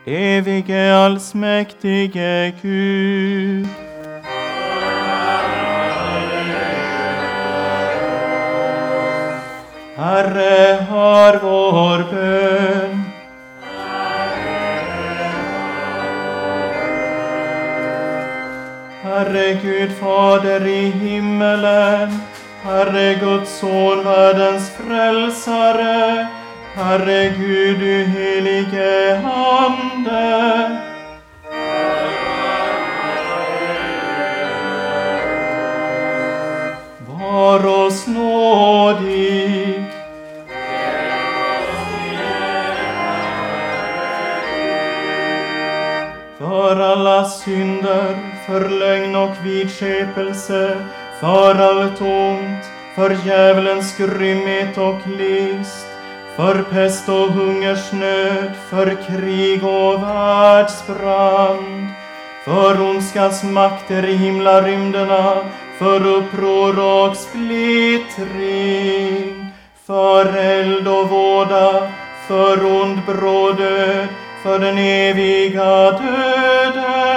Evige allsmäktige Gud. Herre, hör vår bön. Herre Gud, Fader i himmelen, Herre Guds son, världens frälsare, Herre Gud, du helige Ande. Var oss nådig. För alla synder, för lögn och vidskepelse, för allt ont, för djävulens grymhet och list, för pest och hungersnöd, för krig och världsbrand, för ondskans makter i himlarymderna, för uppror och splittring, för eld och våda, för ond bråd död, för den eviga döden.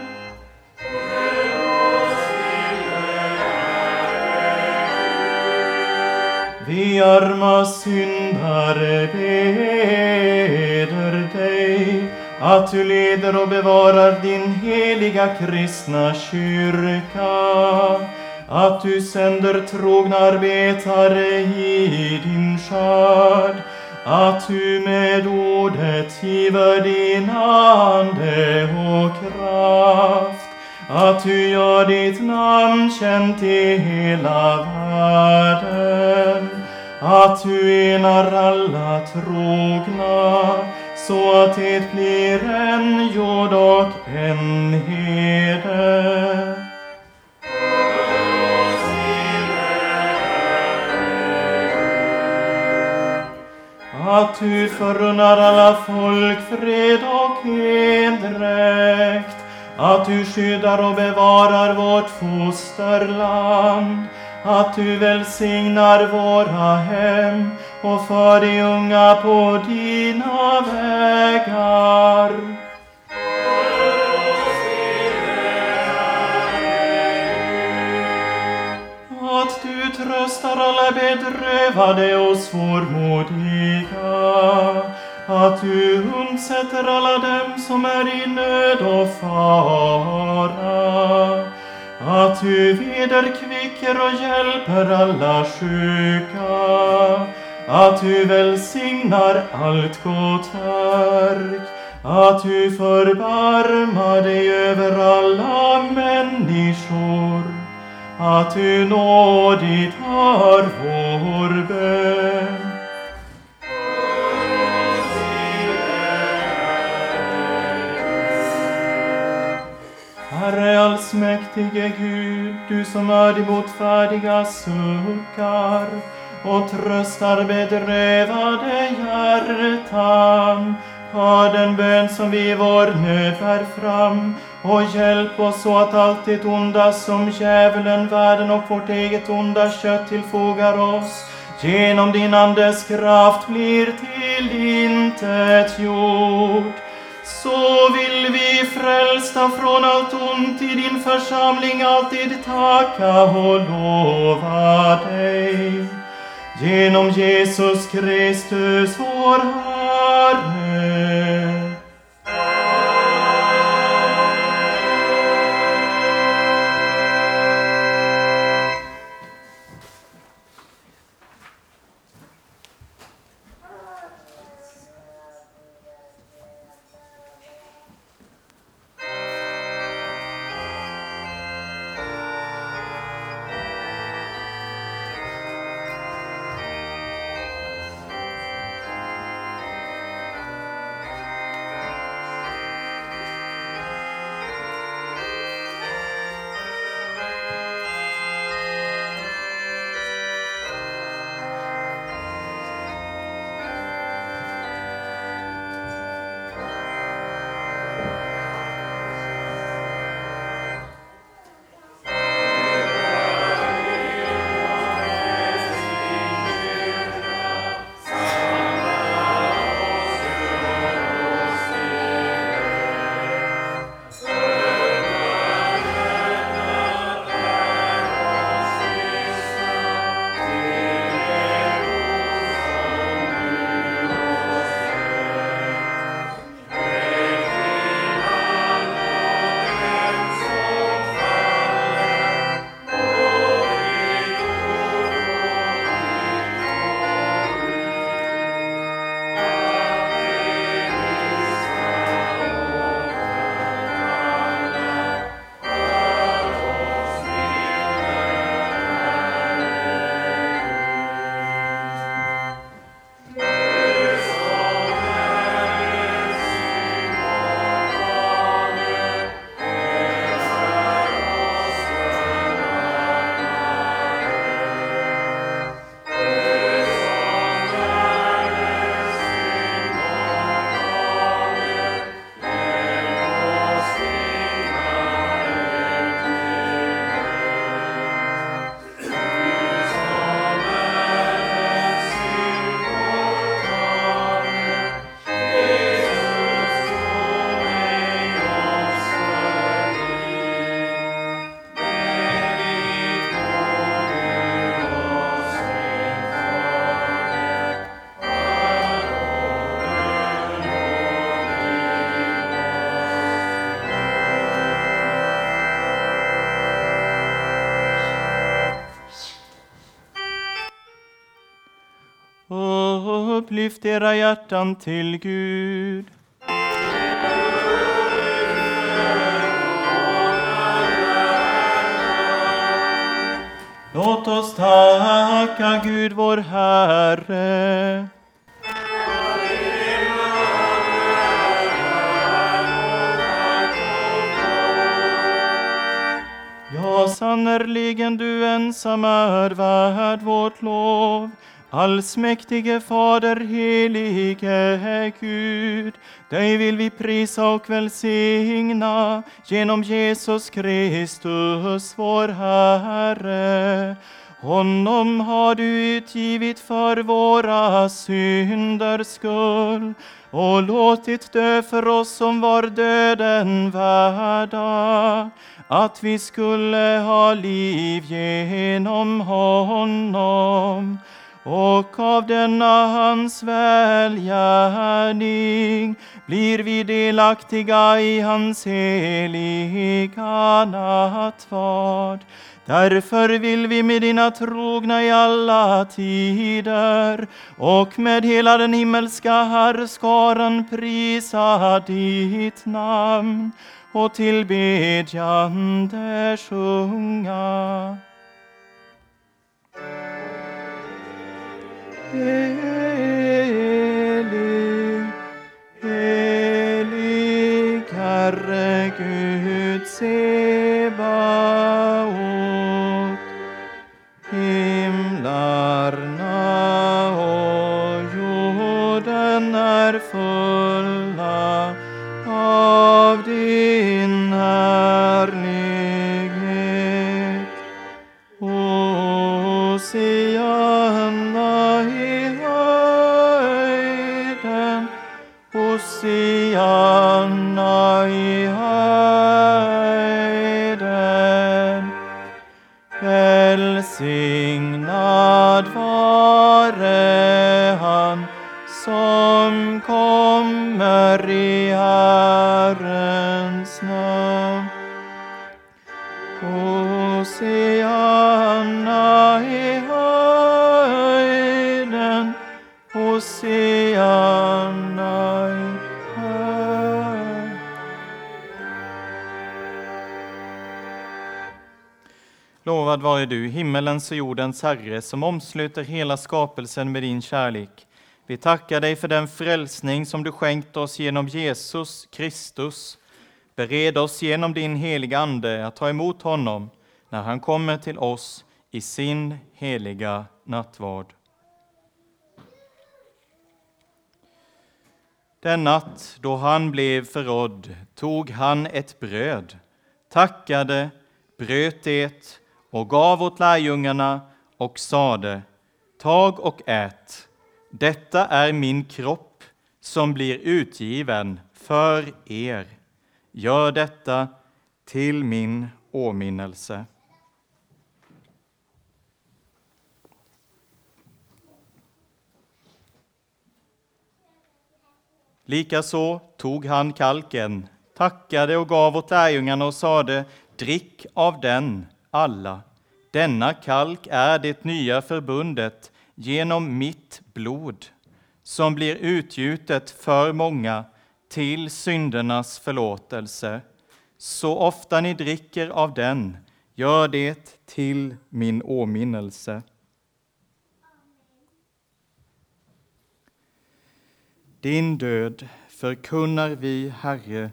Vi arma syndare beder dig att du leder och bevarar din heliga kristna kyrka, att du sänder trogna arbetare i din skörd, att du med ordet giver din ande och kraft, att du gör ditt namn känt i hela världen, att du enar alla trogna, så att det blir en jord och en herde. Att du förunnar alla folk fred och endräkt, att du skyddar och bevarar vårt fosterland, att du välsignar våra hem och för de unga på dina vägar. Att du tröstar alla bedrövade och svårmodiga, att du undsätter alla dem som är i nöd och fara, att du vederkvicker och hjälper alla sjuka, att du välsignar allt gott verk, att du förbarmar dig över alla människor, att du nådigt hör vår bön. Allsmäktige Gud, du som är de botfärdiga suckar och tröstar bedrövade hjärtan. Hör den bön som vi i vår nöd bär fram och hjälp oss så att allt det onda som djävulen, världen och vårt eget onda kött tillfogar oss genom din Andes kraft blir till intet gjort. Så vill vi frälsta från allt ont i din församling alltid tacka och lova dig. Genom Jesus Kristus vår Herre. Upplyft era hjärtan till Gud. Låt oss tacka Gud vår Herre. Ja, sannerligen du ensam är värd. Allsmäktige Fader, helige Gud, dig vill vi prisa och välsigna genom Jesus Kristus, vår Herre. Honom har du utgivit för våra synders skull och låtit dö för oss som var döden värda, att vi skulle ha liv genom honom och av denna hans välgärning blir vi delaktiga i hans heliga nattvard. Därför vill vi med dina trogna i alla tider och med hela den himmelska härskaran prisa ditt namn och tillbedjande sjunga. Helig, helig Herre Gud Sebaot. Himlarna och jorden är fulla som kommer i Herrens namn. Hosianna i höjden, Hosianna i höjden. Lovad vare du, himmelens och jordens Herre, som omsluter hela skapelsen med din kärlek. Vi tackar dig för den frälsning som du skänkt oss genom Jesus Kristus. Bered oss genom din heliga Ande att ta emot honom när han kommer till oss i sin heliga nattvard. Den natt då han blev förrådd tog han ett bröd, tackade, bröt det och gav åt lärjungarna och sade, tag och ät. Detta är min kropp som blir utgiven för er. Gör detta till min åminnelse. Likaså tog han kalken, tackade och gav åt lärjungarna och sade, drick av den alla. Denna kalk är det nya förbundet genom mitt blod, som blir utgjutet för många till syndernas förlåtelse. Så ofta ni dricker av den, gör det till min åminnelse. Din död förkunnar vi, Herre,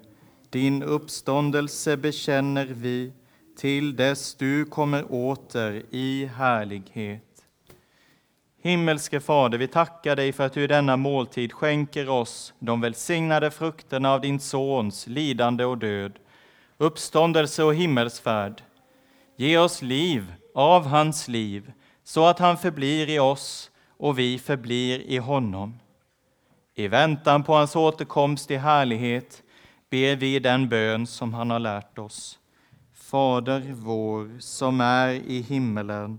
din uppståndelse bekänner vi till dess du kommer åter i härlighet. Himmelske Fader, vi tackar dig för att du i denna måltid skänker oss de välsignade frukterna av din Sons lidande och död, uppståndelse och himmelsfärd. Ge oss liv av hans liv, så att han förblir i oss och vi förblir i honom. I väntan på hans återkomst i härlighet ber vi den bön som han har lärt oss. Fader vår som är i himmelen.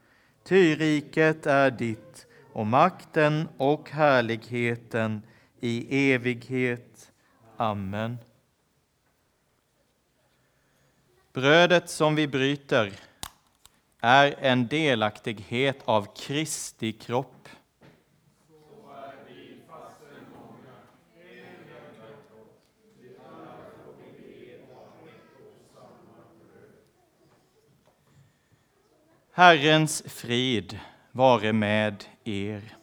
Ty riket är ditt, och makten och härligheten i evighet. Amen. Brödet som vi bryter är en delaktighet av Kristi kropp. Herrens frid vare med er.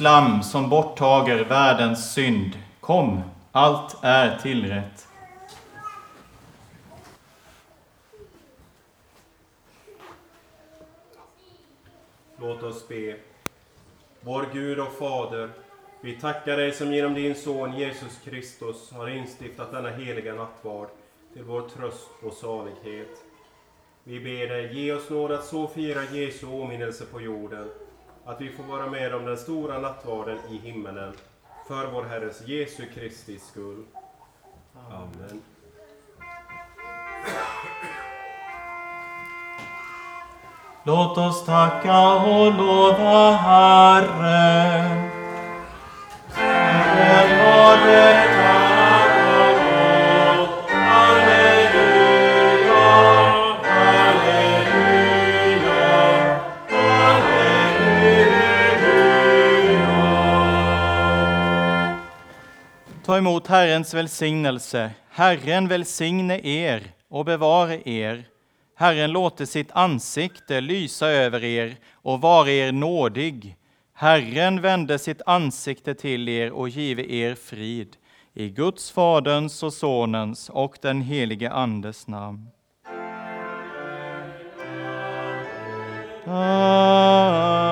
Guds som borttager världens synd. Kom, allt är tillrätt. Låt oss be. Vår Gud och Fader, vi tackar dig som genom din son Jesus Kristus har instiftat denna heliga nattvard till vår tröst och salighet. Vi ber dig, ge oss nåd att så fira Jesu åminnelse på jorden, att vi får vara med om den stora nattvarden i himmelen, för vår Herres Jesu Kristi skull. Amen. Låt oss tacka och lova Herren. Herren var det Ta emot Herrens välsignelse. Herren välsigne er och bevare er. Herren låter sitt ansikte lysa över er och vare er nådig. Herren vände sitt ansikte till er och give er frid. I Guds, Faderns och Sonens och den helige Andes namn. Amen.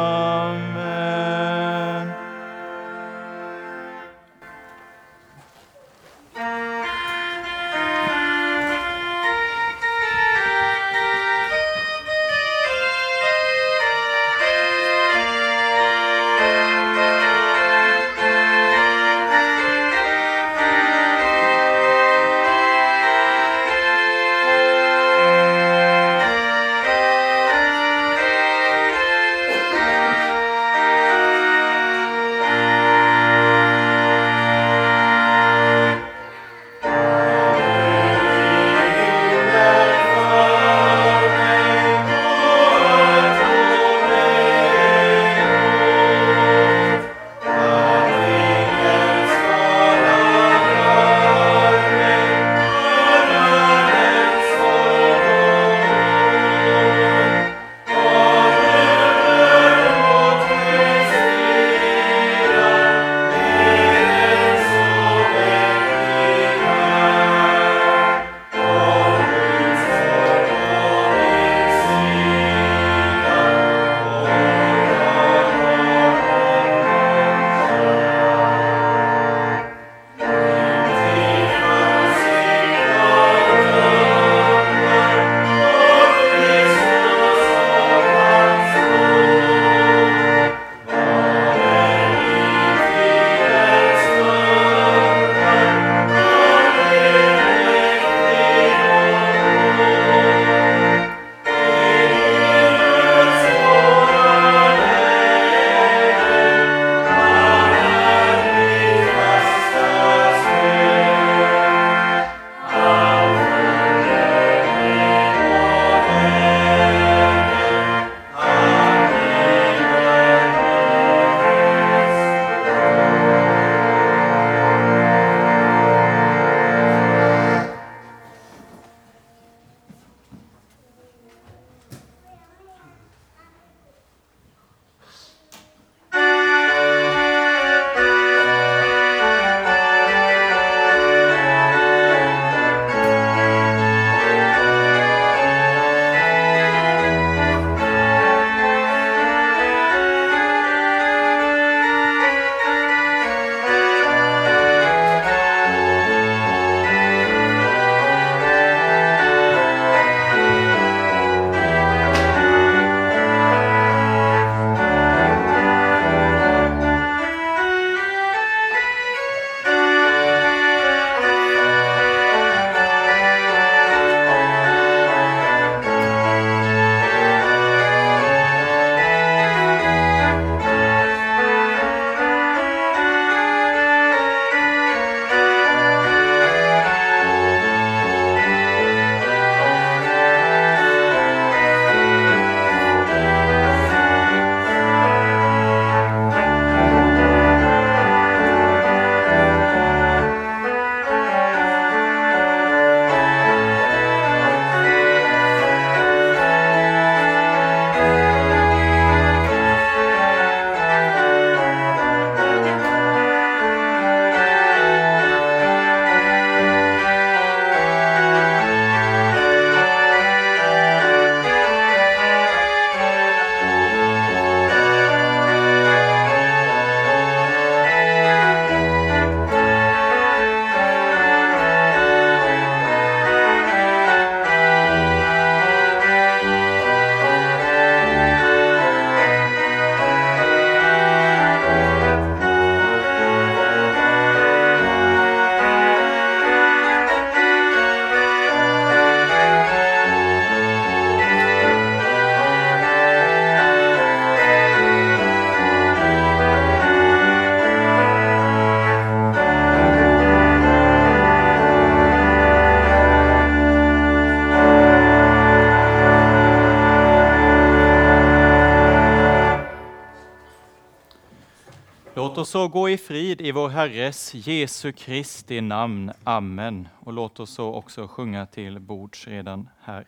Låt oss så gå i frid i vår Herres Jesu Kristi namn. Amen. Och låt oss så också sjunga till bords redan här.